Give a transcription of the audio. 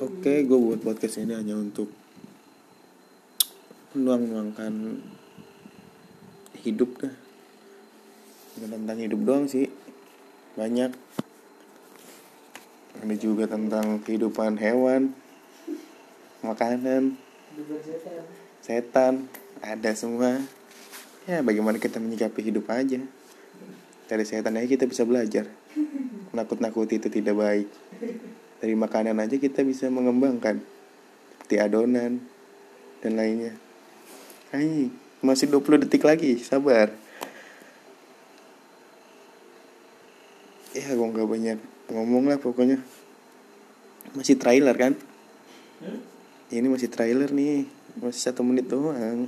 oke gue buat podcast ini hanya untuk menuang-nuangkan hidup dah. Bukan tentang hidup doang sih banyak. Ada juga tentang kehidupan hewan makanan setan ada semua. Ya bagaimana kita menyikapi hidup aja. Dari setan aja kita bisa belajar. Nakut-nakuti itu tidak baik dari makanan aja kita bisa mengembangkan. Seperti adonan dan lainnya. Hai, masih 20 detik lagi sabar. Ya gue nggak banyak ngomong lah pokoknya. Masih trailer kan? Ini masih trailer nih masih satu menit doang